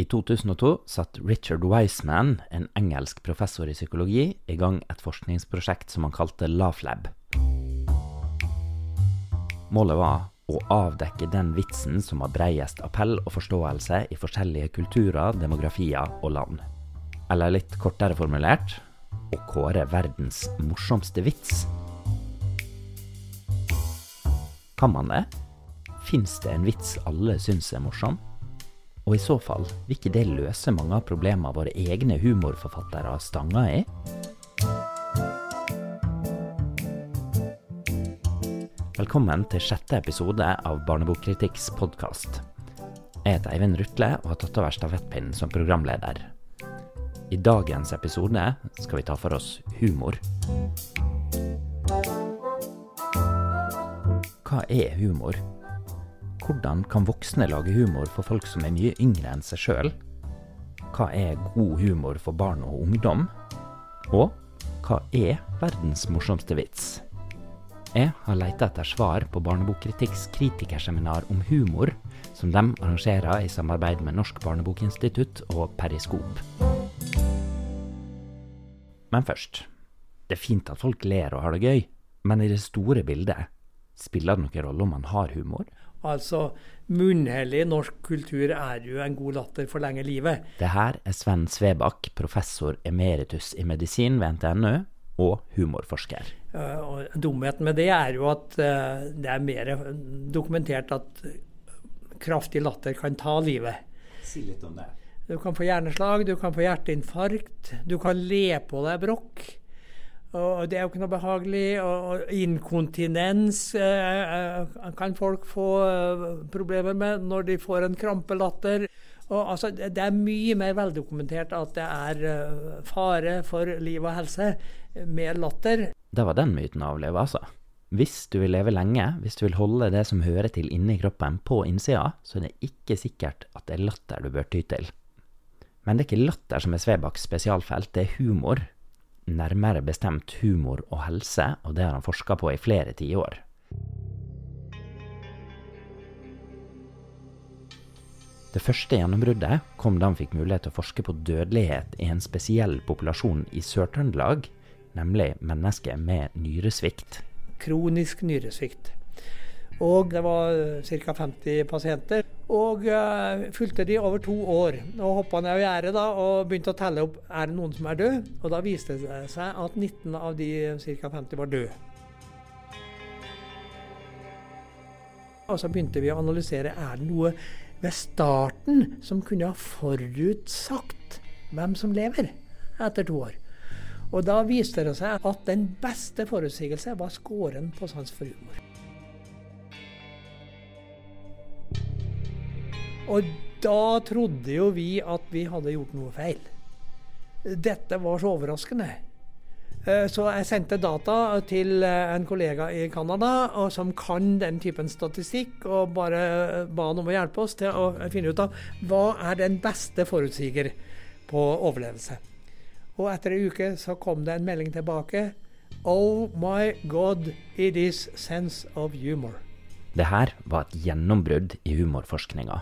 I 2002 satte Richard Wiseman, en engelsk professor i psykologi, i gang et forskningsprosjekt som han kalte LaughLab. Målet var å avdekke den vitsen som har bredest appell og forståelse i forskjellige kulturer, demografier og land. Eller litt kortere formulert å kåre verdens morsomste vits. Kan man det? Fins det en vits alle syns er morsom? Og i så fall, vil ikke det løse mange av problemene våre egne humorforfattere stanger i? Velkommen til sjette episode av Barnebokkritikk's podkast. Jeg heter Eivind Rutle og har tatt over stafettpinnen som programleder. I dagens episode skal vi ta for oss humor. Hva er humor? Hvordan kan voksne lage humor for folk som er mye yngre enn seg sjøl? Hva er god humor for barn og ungdom? Og hva er verdens morsomste vits? Jeg har leita etter svar på Barnebokkritikk's kritikerseminar om humor, som de arrangerer i samarbeid med Norsk barnebokinstitutt og Periskop. Men først. Det er fint at folk ler og har det gøy, men i det store bildet, spiller det noen rolle om man har humor? Altså, munnhellig norsk kultur er jo en god latter for lenge livet. Det her er Sven Svebakk, professor emeritus i medisin ved NTNU og humorforsker. Og dumheten med det er jo at uh, det er mer dokumentert at kraftig latter kan ta livet. Si litt om det. Du kan få hjerneslag, du kan få hjerteinfarkt, du kan le på deg brokk. Og det er jo ikke noe behagelig. Og inkontinens eh, kan folk få eh, problemer med når de får en krampelatter. Og, altså, det er mye mer veldokumentert at det er fare for liv og helse med latter. Det var den myten å avleve, altså. Hvis du vil leve lenge, hvis du vil holde det som hører til inni kroppen, på innsida, så er det ikke sikkert at det er latter du bør ty til. Men det er ikke latter som er Svebakks spesialfelt, det er humor. Nærmere bestemt humor og helse, og det har han forska på i flere tiår. Det første gjennombruddet kom da han fikk mulighet til å forske på dødelighet i en spesiell populasjon i Sør-Trøndelag, nemlig mennesker med nyresvikt. Kronisk nyresvikt. Og det var ca. 50 pasienter. Og uh, fulgte de over to år. Og hoppa ned av gjerdet da, og begynte å telle opp er det noen som er død. Og da viste det seg at 19 av de ca. 50 var døde. Og så begynte vi å analysere er det noe ved starten som kunne ha forutsagt hvem som lever etter to år. Og da viste det seg at den beste forutsigelse var skåren på sans for humor. Og da trodde jo vi at vi hadde gjort noe feil. Dette var så overraskende. Eh, så jeg sendte data til eh, en kollega i Canada som kan den typen statistikk, og bare ba han om å hjelpe oss til å finne ut av hva er den beste forutsiger på overlevelse. Og etter ei uke så kom det en melding tilbake. Oh my God, it is sense of humor. Det her var et gjennombrudd i humorforskninga.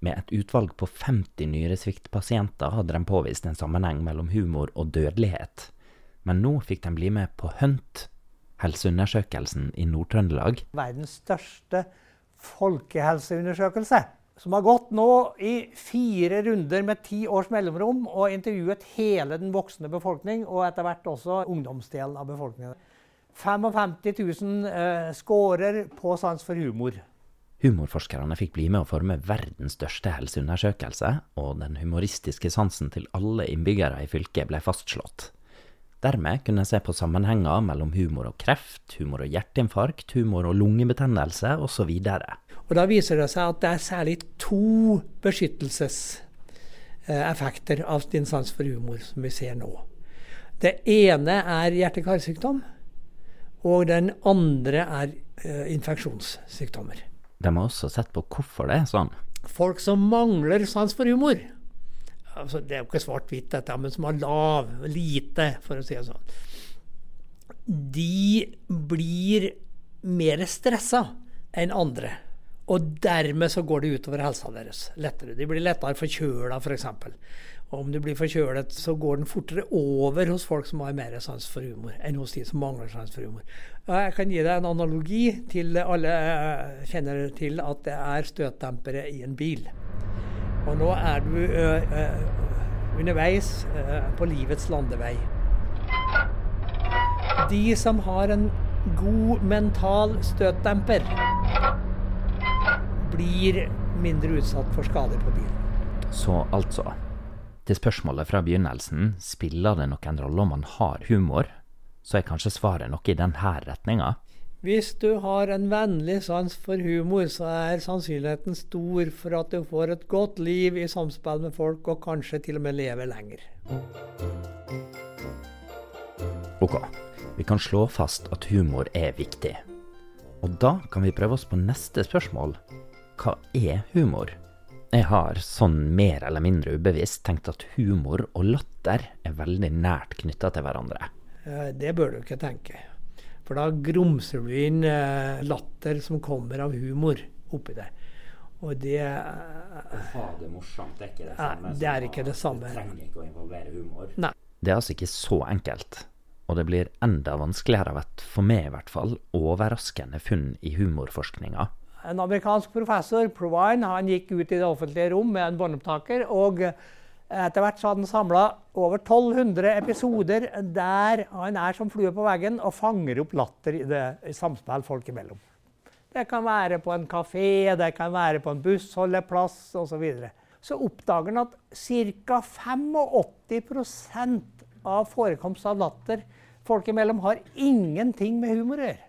Med et utvalg på 50 nyresviktpasienter hadde de påvist en sammenheng mellom humor og dødelighet. Men nå fikk de bli med på HUNT, helseundersøkelsen i Nord-Trøndelag. Verdens største folkehelseundersøkelse. Som har gått nå i fire runder med ti års mellomrom og intervjuet hele den voksne befolkning, og etter hvert også ungdomsdelen av befolkningen. 55 000 eh, scorer på sans for humor. Humorforskerne fikk bli med å forme verdens største helseundersøkelse, og den humoristiske sansen til alle innbyggere i fylket ble fastslått. Dermed kunne en se på sammenhenger mellom humor og kreft, humor og hjerteinfarkt, humor og lungebetennelse osv. Og Da viser det seg at det er særlig to beskyttelseseffekter av din sans for humor som vi ser nå. Det ene er hjerte-karsykdom, og den andre er eh, infeksjonssykdommer. De har også sett på hvorfor det er sånn. Folk som mangler sans for humor. Altså, det er jo ikke svart-hvitt, dette, men som har lav, lite, for å si det sånn. De blir mer stressa enn andre. Og dermed så går det utover helsa deres lettere. De blir lettere forkjøla, f.eks. For og om du blir forkjølet, så går den fortere over hos folk som har mer sans for humor, enn hos de som mangler sans for humor. Jeg kan gi deg en analogi til alle eh, kjenner til at det er støtdempere i en bil. Og nå er du ø, ø, underveis ø, på livets landevei. De som har en god mental støtdemper, blir mindre utsatt for skader på bilen. Så altså til spørsmålet fra begynnelsen, spiller det noen rolle om man har humor, så er kanskje svaret noe i denne retninga. Hvis du har en vennlig sans for humor, så er sannsynligheten stor for at du får et godt liv i samspill med folk, og kanskje til og med lever lenger. Ok, vi kan slå fast at humor er viktig. Og da kan vi prøve oss på neste spørsmål. Hva er humor? Jeg har sånn mer eller mindre ubevisst tenkt at humor og latter er veldig nært knytta til hverandre. Eh, det bør du ikke tenke. For da grumser du inn eh, latter som kommer av humor oppi det. Og det ha det morsomt, det er ikke det samme? Det er ikke det samme. Du trenger ikke å involvere humor? Nei. Det er altså ikke så enkelt. Og det blir enda vanskeligere av et, for meg i hvert fall, overraskende funn i humorforskninga en amerikansk professor, Provine, han gikk ut i det offentlige rom med en båndopptaker. og etter hvert så hadde han samla over 1200 episoder der han er som flue på veggen og fanger opp latter i, det, i samspill folk imellom. Det kan være på en kafé, det kan være på en bussholdeplass osv. Så, videre. så oppdager han at ca. 85% av forekomst av latter folk imellom har ingenting med humor å gjøre.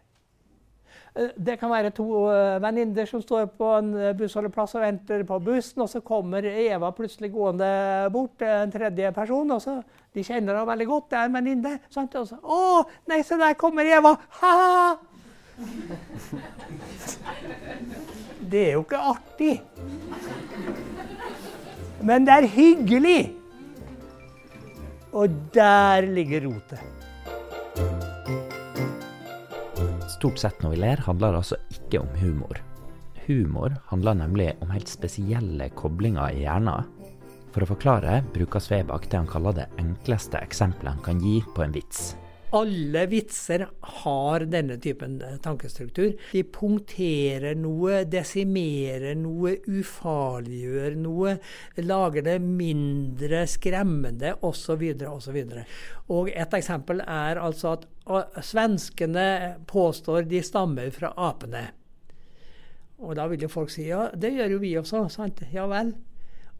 Eh, det kan være to eh, venninner som står på en eh, bussholdeplass og venter på bussen, og så kommer Eva plutselig gående bort, en tredje person. og så, De kjenner henne veldig godt, det er en venninne. Og så 'Å, nei, se der kommer Eva!' Ha-ha! Det er jo ikke artig. Men det er hyggelig. Og der ligger rotet. Stort sett når vi ler, handler det altså ikke om humor. Humor handler nemlig om helt spesielle koblinger i hjernen. For å forklare bruker Svebak det han kaller det enkleste eksempelet han kan gi på en vits. Alle vitser har denne typen eh, tankestruktur. De punkterer noe, desimerer noe, ufarliggjør noe, lager det mindre skremmende osv. Og et eksempel er altså at svenskene påstår de stammer fra apene. Og da vil jo folk si ja, det gjør jo vi også. sant? Ja vel.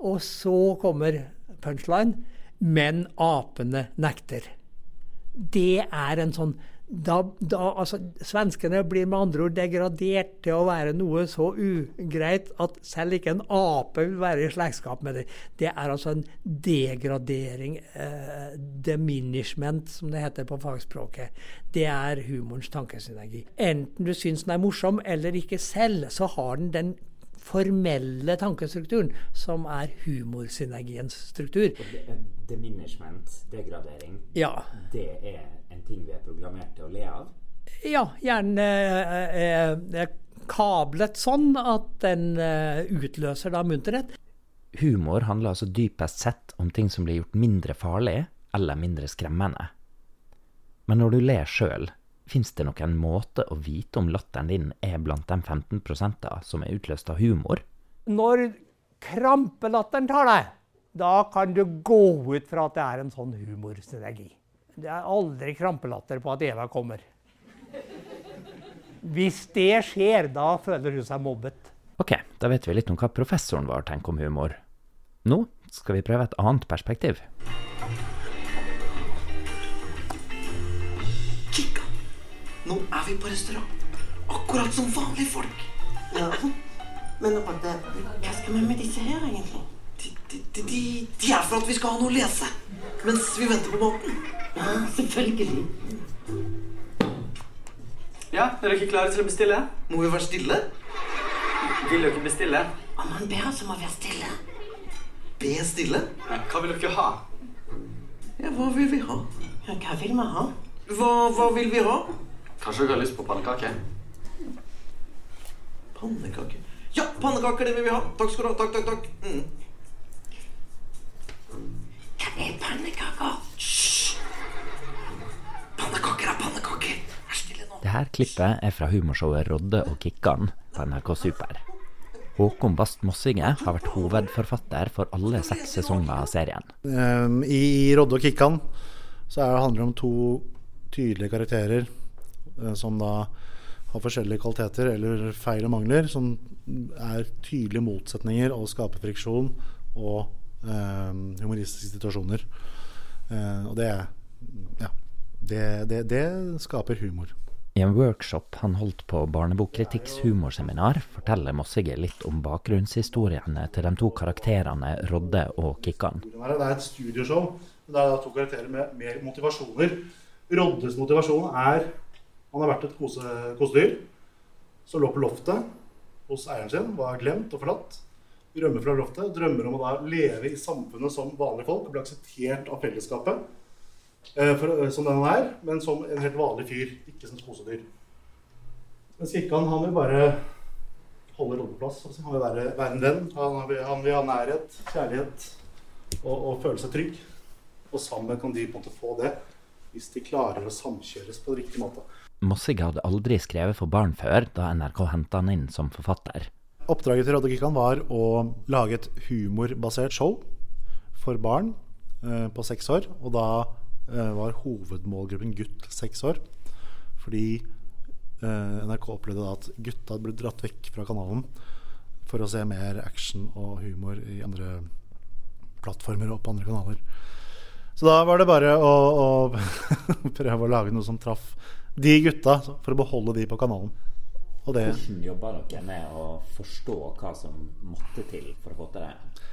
Og så kommer punchline. Men apene nekter det er en sånn da, da, altså, Svenskene blir med andre ord degradert til å være noe så ugreit at selv ikke en ape vil være i slektskap med det. Det er altså en degradering, eh, diminishment, som det heter på fagspråket. Det er humorens tankesynergi. Enten du syns den er morsom eller ikke selv, så har den den formelle tankestrukturen, som er humorsynergiens struktur. Diminishment, degradering, ja. det er en ting vi er programmert til å le av? Ja, gjerne eh, eh, kablet sånn at den eh, utløser da munterhet. Humor handler altså dypest sett om ting som blir gjort mindre farlig eller mindre skremmende. Men når du ler sjøl, Fins det noen måte å vite om latteren din er blant de 15% som er utløst av humor? Når krampelatteren tar deg, da kan du gå ut fra at det er en sånn humorsynergi. Det er aldri krampelatter på at Eva kommer. Hvis det skjer, da føler hun seg mobbet. Ok, da vet vi litt om hva professoren vår tenker om humor. Nå skal vi prøve et annet perspektiv. Nå er vi på restaurant. Akkurat som vanlige folk. Ja, Men Marte, hva skal vi med disse her, egentlig? De, de, de, de, er for at vi skal ha noe å lese mens vi venter på maten. Ja, selvfølgelig. Ja, er dere klare til å bestille? Må vi være stille? Vil dere bestille? Om han ber oss om å være stille. Be stille? Ja, hva vil dere ha? Ja, hva vil vi ha? Ja, hva vil vi ha? Hva, hva vil vi ha? Kanskje dere har lyst på pannekake? Pannekake? Ja, pannekaker, det vil vi ha. Takk skal du ha. Takk, takk, takk. Mm. Hva er pannekaker? Hysj! Pannekaker er pannekaker. Vær stille nå. Det her klippet er fra humorshowet Rodde og Kikkan på NRK Super. Håkon Bast Mossige har vært hovedforfatter for alle seks sesonger av serien. Um, I Rodde og Kikkan så er det handler det om to tydelige karakterer som da har forskjellige kvaliteter eller feil og mangler, som er tydelige motsetninger og skaper friksjon og eh, humoristiske situasjoner. Eh, og det, er- ja, det, det, det skaper humor. I en workshop han holdt på Barnebokkritikk's humorseminar, forteller Mossige litt om bakgrunnshistoriene til de to karakterene Rodde og Kikkan. Det er et studioshow. Det er to karakterer med mer motivasjoner. Roddes motivasjon er Han har vært et kose, kosedyr som lå på loftet hos eieren sin, var glemt og forlatt. Rømmer fra loftet. Drømmer om å da leve i samfunnet som vanlige folk bli akseptert av fellesskapet eh, for, som den han er, men som en helt vanlig fyr, ikke som et kosedyr. Mens Kikkan han vil bare holde Rodde på plass. Han vil være, være en venn. Han vil, han vil ha nærhet, kjærlighet og, og føle seg trygg. Og sammen kan de på en måte få det, hvis de klarer å samkjøres på riktig måte. Mossige hadde aldri skrevet for barn før, da NRK henta han inn som forfatter. Oppdraget til Rodde Kikkan var å lage et humorbasert show for barn eh, på seks år. Og da eh, var hovedmålgruppen gutt seks år. Fordi eh, NRK opplevde da at gutta ble dratt vekk fra kanalen for å se mer action og humor i andre plattformer og på andre kanaler. Så da var det bare å, å prøve å lage noe som traff de gutta, for å beholde de på kanalen. Og det Hvordan jobba dere med å forstå hva som måtte til for å få til det?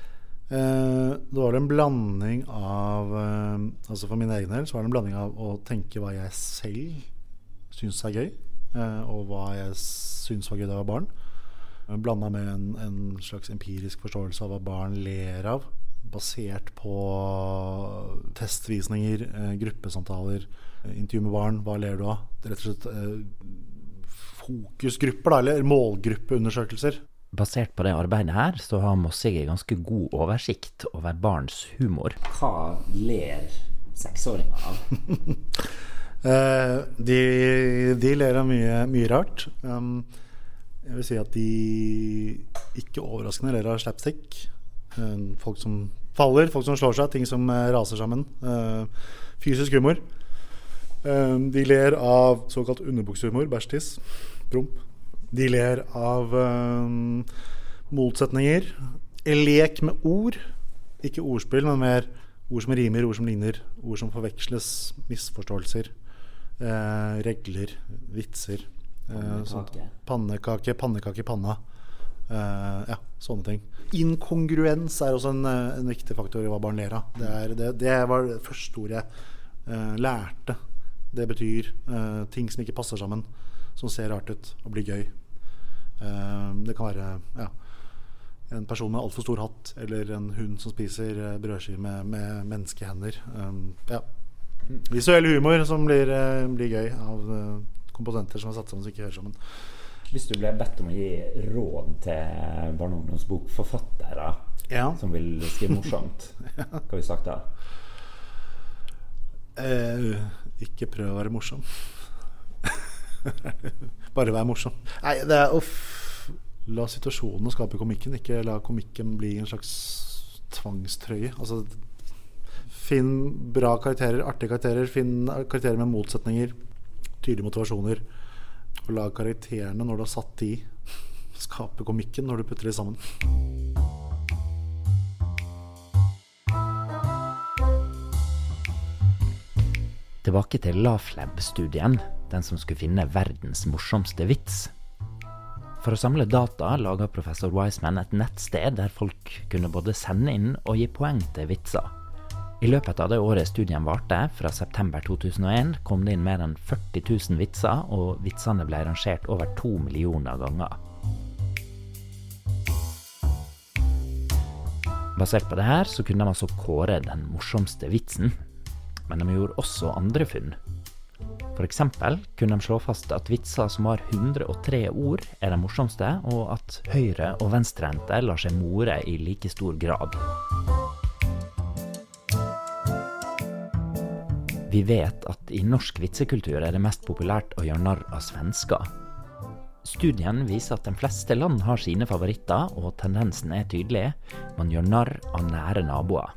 Eh, det var en blanding av eh, Altså For min egen del så var det en blanding av å tenke hva jeg selv syns er gøy, eh, og hva jeg syns var gøy da jeg var barn. Blanda med en, en slags empirisk forståelse av hva barn ler av. Basert på testvisninger, eh, gruppesamtaler, eh, intervju med barn. Hva ler du av? Rett og slett eh, fokusgrupper, da, eller målgruppeundersøkelser. Basert på det arbeidet her, så har Mossige ganske god oversikt over barns humor. Hva ler seksåringer av? Eh, de, de ler av mye, mye rart. Um, jeg vil si at de ikke overraskende ler av slapstick. Eh, folk som faller, folk som slår seg, ting som eh, raser sammen. Eh, fysisk humor. De ler av såkalt underbuksehumor, bæsjtiss, promp. De ler av motsetninger. Lek med ord. Ikke ordspill, men mer ord som rimer, ord som ligner, ord som forveksles, misforståelser. Eh, regler, vitser. Eh, sånt. Pannekake, pannekake i panna. Eh, ja, sånne ting. Inkongruens er også en, eh, en viktig faktor i hva barn ler av. Det, det, det var det første ordet jeg eh, lærte. Det betyr ting som ikke passer sammen, som ser rart ut og blir gøy. Det kan være ja, en person med altfor stor hatt, eller en hund som spiser brødskiver med, med menneskehender. Um, ja. Visuell humor som blir, blir gøy av komponenter som er satt sammen som ikke hører sammen. Hvis du ble bedt om å gi råd til barne- og ungdomsbokforfattere Ja. som vil skrive morsomt, hva har vi sagt da? Eh, ikke prøv å være morsom. Bare vær morsom. Nei, det er uff. La situasjonen skape komikken, ikke la komikken bli en slags tvangstrøye. Altså, finn bra karakterer, artige karakterer. Finn karakterer med motsetninger, tydelige motivasjoner. Og lage karakterene, når du har satt de, skape komikken når du putter de sammen. Tilbake til Laflab-studien, den som skulle finne verdens morsomste vits. For å samle data laga professor Wiseman et nettsted der folk kunne både sende inn og gi poeng til vitser. I løpet av det året studien varte, fra september 2001, kom det inn mer enn 40 000 vitser, og vitsene ble rangert over to millioner ganger. Basert på det her så kunne de altså kåre den morsomste vitsen. Men de gjorde også andre funn. F.eks. kunne de slå fast at vitser som har 103 ord, er de morsomste, og at høyre- og venstrehendte lar seg more i like stor grad. Vi vet at i norsk vitsekultur er det mest populært å gjøre narr av svensker. Studien viser at de fleste land har sine favoritter, og tendensen er tydelig. Man gjør narr av nære naboer.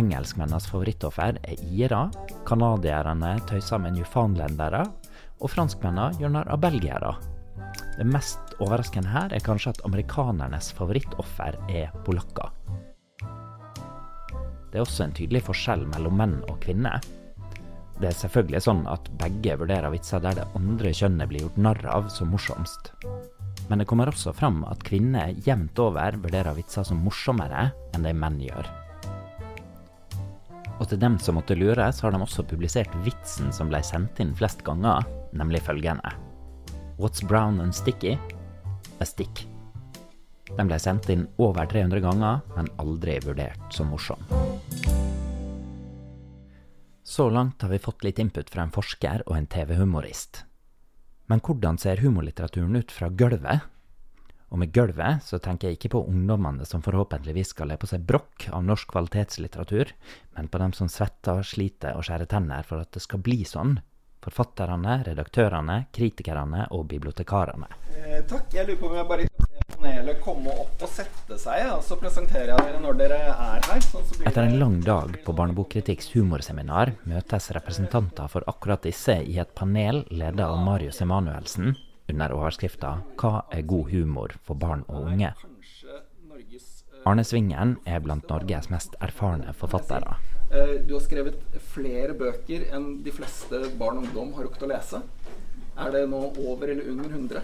Engelskmennenes favorittoffer er ira, canadierne tøyser med newfoundlendere, og franskmennene gjør narr av belgiere. Det mest overraskende her er kanskje at amerikanernes favorittoffer er polakker. Det er også en tydelig forskjell mellom menn og kvinner. Det er selvfølgelig sånn at begge vurderer vitser der det andre kjønnet blir gjort narr av som morsomst. Men det kommer også fram at kvinner jevnt over vurderer vitser som morsommere enn det menn gjør. Og til dem som måtte lure, så har de også publisert vitsen som ble sendt inn flest ganger, nemlig følgende. What's brown and sticky? A stick. Den ble sendt inn over 300 ganger, men aldri vurdert som morsom. Så langt har vi fått litt input fra en forsker og en TV-humorist. Men hvordan ser humorlitteraturen ut fra gulvet? Og med gulvet så tenker jeg ikke på ungdommene som forhåpentligvis skal le på seg brokk av norsk kvalitetslitteratur, men på dem som svetter, sliter og skjærer tenner for at det skal bli sånn. Forfatterne, redaktørene, kritikerne og bibliotekarene. Eh, takk. Jeg lurer på om jeg bare panelet komme opp og sette seg, og så presenterer jeg dere når dere er her. Sånn Etter en lang dag på Barnebokkritikk's humorseminar møtes representanter for akkurat disse i et panel ledet av Marius Emanuelsen under overskrifta 'Hva er god humor for barn og unge?' Eh, Arne Svingen er blant Norges mest erfarne forfattere. Eh, Du har skrevet flere bøker enn de fleste barn og ungdom har rukket å lese. Er det nå over eller under 100?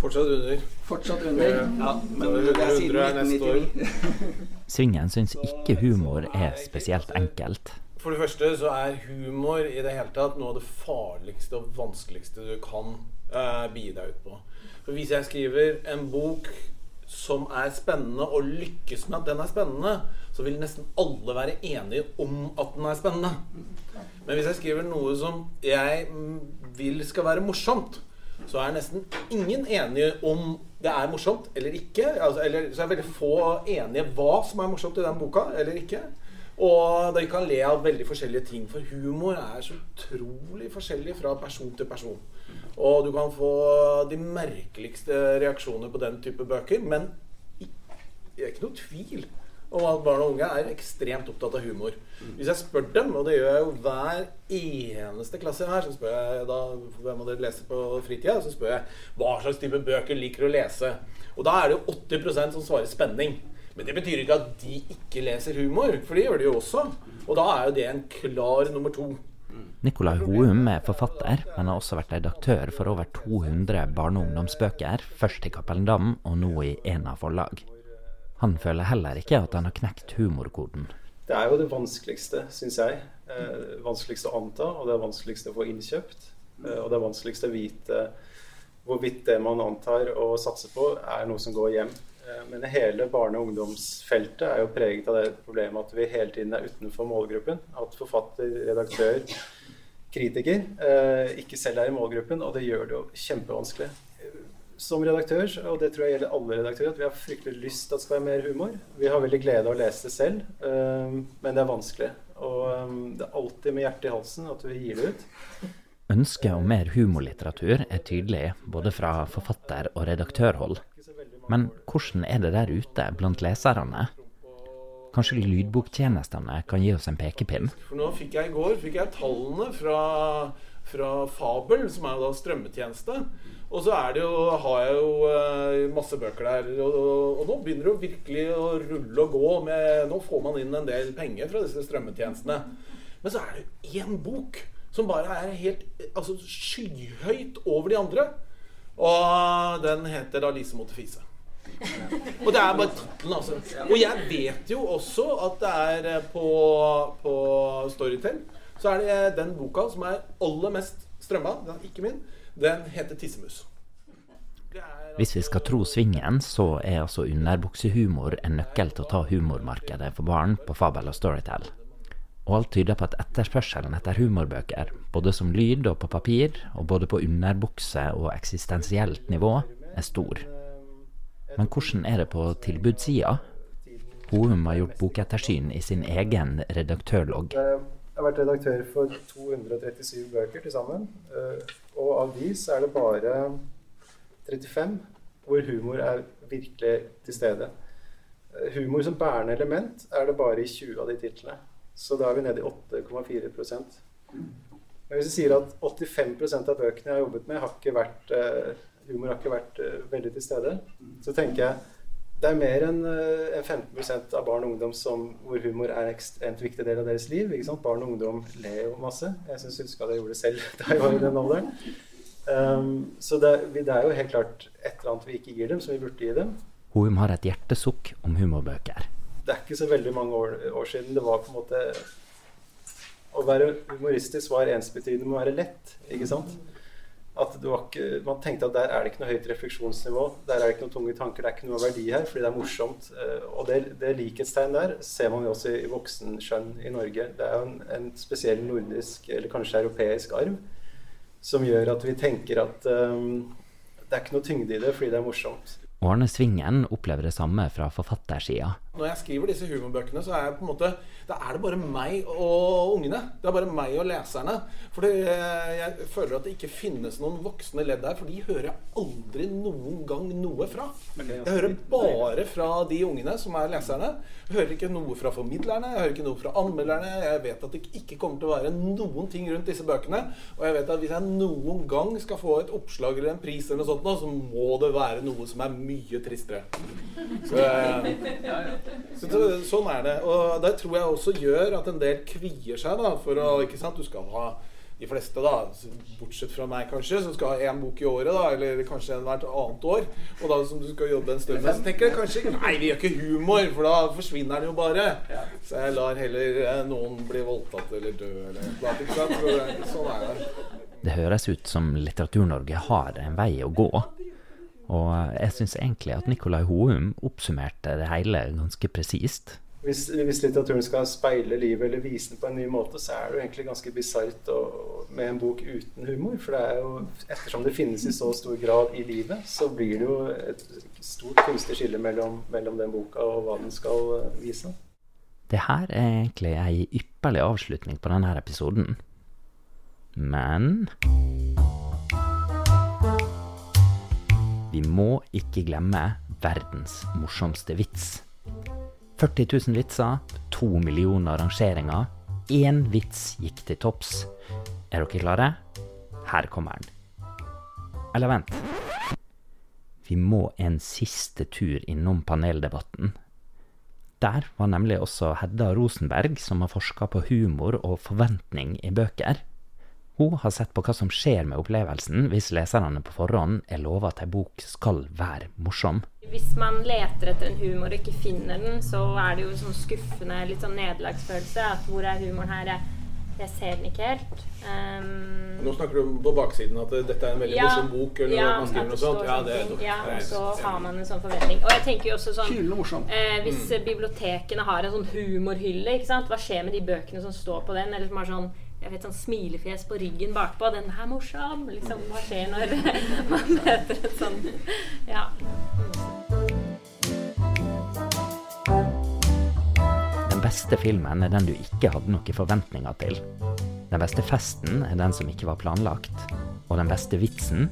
Fortsatt under. Fortsatt under? Ja, men det er siden 100 er neste år. 1999. Svingen syns ikke humor er spesielt enkelt. For det første så er humor i det hele tatt noe av det farligste og vanskeligste du kan uh, begi deg ut på. For hvis jeg skriver en bok som er spennende, og lykkes med at den er spennende, så vil nesten alle være enige om at den er spennende. Men hvis jeg skriver noe som jeg mm, vil skal være morsomt, så er nesten ingen enige om det er morsomt eller ikke. Altså, eller, så er veldig få enige hva som er morsomt i den boka, eller ikke. Og de kan le av veldig forskjellige ting, for humor er så utrolig forskjellig fra person til person. Og du kan få de merkeligste reaksjoner på den type bøker, men det er ikke noe tvil om at barn og unge er ekstremt opptatt av humor. Hvis jeg spør dem, og det gjør jeg jo hver eneste klasse her, så spør jeg da hvem av dere leser på fritida, så spør jeg hva slags type bøker liker å lese. Og da er det jo 80% som svarer spenning. Men det betyr ikke at de ikke leser humor, for det gjør de jo også. Og da er jo det en klar nummer to. Nicolai Houm er forfatter, men har også vært redaktør for over 200 barne- og ungdomsbøker, først i Cappelen Dam og nå i Ena forlag. Han føler heller ikke at han har knekt humorkoden. Det er jo det vanskeligste, syns jeg. Eh, vanskeligste å anta, og det er vanskeligste å få innkjøpt. Eh, og det er vanskeligste å vite hvorvidt det man antar og satser på, er noe som går hjem. Eh, men hele barne- og ungdomsfeltet er jo preget av det problemet at vi hele tiden er utenfor målgruppen. At forfatter, redaktør, kritiker eh, ikke selv er i målgruppen, og det gjør det jo kjempevanskelig. Som redaktør, og det tror jeg gjelder alle redaktører, at vi har fryktelig lyst til at det skal være mer humor. Vi har veldig glede av å lese det selv, eh, men det er vanskelig. Og eh, det er alltid med hjertet i halsen at vi gir det ut. Ønsket om mer humorlitteratur er tydelig både fra forfatter- og redaktørhold. Men hvordan er det der ute blant leserne? Kanskje lydboktjenestene kan gi oss en pekepinn? For nå fikk jeg i går fikk jeg tallene fra, fra Fabel, som er jo da strømmetjeneste. Og så jo, har jeg jo eh, masse bøker der. Og, og, nå begynner det jo virkelig å rulle og gå. Med, nå får man inn en del penger fra disse strømmetjenestene. Men så er det jo én bok som bare er helt altså, skyhøyt over de andre. Og den heter da 'Lise måtte fise'. Og det er bare tittelen, altså. Og jeg vet jo også at det er eh, på, på Storytel så er det den boka som er aller mest strømma, den er ikke min, den heter 'Tissemus'. Hvis vi skal tro Svingen, så er altså underbuksehumor en nøkkel til å ta humormarkedet for barn på Fabel og Storytel. og alt tyder på at etterspørselen etter humorbøker, både som lyd og på papir, og både på underbukse og eksistensielt nivå, er stor. Men hvordan er det på tilbudssida? Houm har gjort bokettersyn i sin egen redaktørlogg. Har vært redaktør for 237 bøker til sammen. eh, Og av de så er det bare 35 hvor humor er virkelig til stede. Eh, Humor som bærende element er det bare i 20 av de titlene. Så da er vi nede i 8,4 Men hvis vi sier at 85% av bøkene jeg har jobbet med, har ikke vært, eh, humor har ikke vært veldig til stede, så tenker jeg det er mer enn eh, enn 15 av barn og ungdom som, hvor humor er en ekstremt viktig del av deres liv. Ikke sant? Barn og ungdom ler jo masse. Jeg syns huska jeg gjorde det selv da jeg var i den alderen. Um, så det, det er jo helt klart et eller annet vi ikke gir dem, som vi burde gi dem. Houm har et hjertesukk om humorbøker. Det er ikke så veldig mange år, år siden det var på en måte Å være humoristisk var ensbetydende med å være lett, ikke sant? At ikke, man tenkte at der er det ikke noe høyt refleksjonsnivå. Der er det ikke noen tunge tanker. Det er ikke noe verdi her, fordi det er morsomt. Eh, Og det, det likhetstegn der ser man jo også i voksenskjønn i Norge. Det er jo en, en spesiell nordisk, eller kanskje europeisk arv, som gjør at vi tenker at um, det er ikke noe tyngde i det fordi det er morsomt. Arne Svingen opplever det samme fra forfattersida. Når jeg skriver disse humorbøkene, så er jeg på en måte Da er det bare meg og ungene. Det er bare meg og leserne. For det, jeg føler at det ikke finnes noen voksne ledd der, for de hører jeg aldri noen gang noe fra. Jeg hører bare fra de ungene som er leserne. Jeg hører ikke noe fra formidlerne, jeg hører ikke noe fra anmelderne. Jeg vet at det ikke kommer til å være noen ting rundt disse bøkene. Og jeg vet at hvis jeg noen gang skal få et oppslag eller en pris, eller noe sånt, så må det være noe som er mye tristere. Så, ja, så, sånn er det. Og det tror jeg også gjør at en del kvier seg da, for å ikke sant, Du skal ha de fleste, da, bortsett fra meg kanskje, som skal ha én bok i året, da, eller kanskje en hvert annet år, og da som du skal jobbe en stund med, så tenker jeg kanskje Nei, vi gjør ikke humor, for da forsvinner den jo bare. Så jeg lar heller eh, noen bli voldtatt eller dø eller noe. Ikke sant? Så, sånn er det. Det høres ut som Litteratur-Norge har en vei å gå. Og jeg syns egentlig at Nicolai Houm oppsummerte det hele ganske presist. Hvis, hvis litteraturen skal speile livet eller vise det på en ny måte, så er det jo egentlig ganske bisart med en bok uten humor. For det er jo, ettersom det finnes i så stor grad i livet, så blir det jo et stort kunstig skille mellom, mellom den boka og hva den skal vise. Det her er egentlig ei ypperlig avslutning på denne episoden. Men Vi må ikke glemme verdens morsomste vits. 40 000 vitser, to millioner rangeringer. Én vits gikk til topps. Er dere klare? Her kommer den. Eller vent. Vi må en siste tur innom paneldebatten. Der var nemlig også Hedda Rosenberg, som har forska på humor og forventning i bøker. Hun har sett på hva som skjer med opplevelsen hvis leserne på forhånd er lova at ei bok skal være morsom. Hvis man leter etter en humor og ikke finner den, så er det jo sånn skuffende, litt sånn nederlagsfølelse. At hvor er humoren her? Jeg, jeg ser den ikke helt. Um, Nå snakker du på baksiden at dette er en veldig morsom bok, eller ja, man skriver noe sånt. Ja, det er ja, og så har man en sånn forventning. Og jeg tenker jo også sånn eh, Hvis Mm. eh, bibliotekene har en sånn humorhylle, ikke sant? hva skjer med de bøkene som står på den? Eller som har sånn jeg vet, sånn smilefjes på ryggen bakpå. 'Den er morsom!' Liksom, hva skjer når man møter et sånn Ja. Den beste filmen er den du ikke hadde noen forventninger til. Den beste festen er den som ikke var planlagt. Og den beste vitsen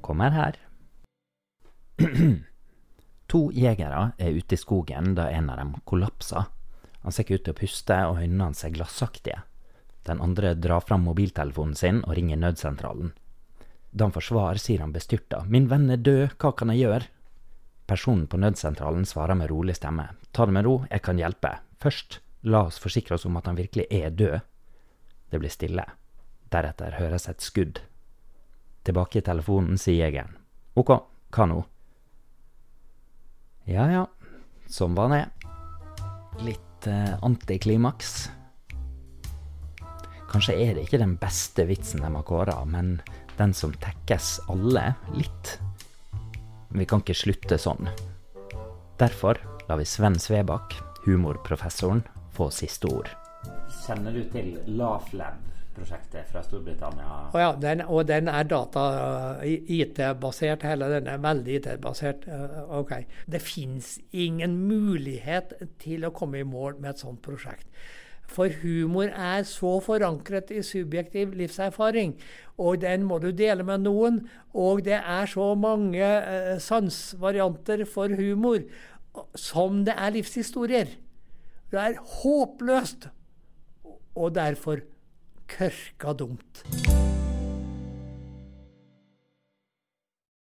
kommer her. to jegere er ute i skogen da en av dem kollapser. Han ser ikke ut til å puste, og øynene hans er glassaktige. Den andre drar fram mobiltelefonen sin og ringer nødsentralen. Da han får svar, sier han bestyrta. 'Min venn er død, hva kan jeg gjøre?' Personen på nødsentralen svarer med rolig stemme. Ta det med ro, jeg kan hjelpe. Først, la oss forsikre oss om at han virkelig er død. Det blir stille. Deretter høres et skudd. Tilbake i telefonen sier jegeren. Ok, hva nå? Ja ja, sånn var det. Litt eh, antiklimaks. Kanskje er det ikke den beste vitsen de har kåra, men den som tekkes alle litt. Vi kan ikke slutte sånn. Derfor lar vi Sven Svebakk, humorprofessoren, få siste ord. Kjenner du til LaughlLab-prosjektet fra Storbritannia? Og, ja, den, og den er data-IT-basert, hele den er veldig IT-basert. Eh, ok. Det fins ingen mulighet til å komme i mål med et sånt prosjekt. For humor er så forankret i subjektiv livserfaring, og den må du dele med noen. Og det er så mange eh, sansvarianter for humor som det er livshistorier. Det er håpløst, og derfor kørka dumt.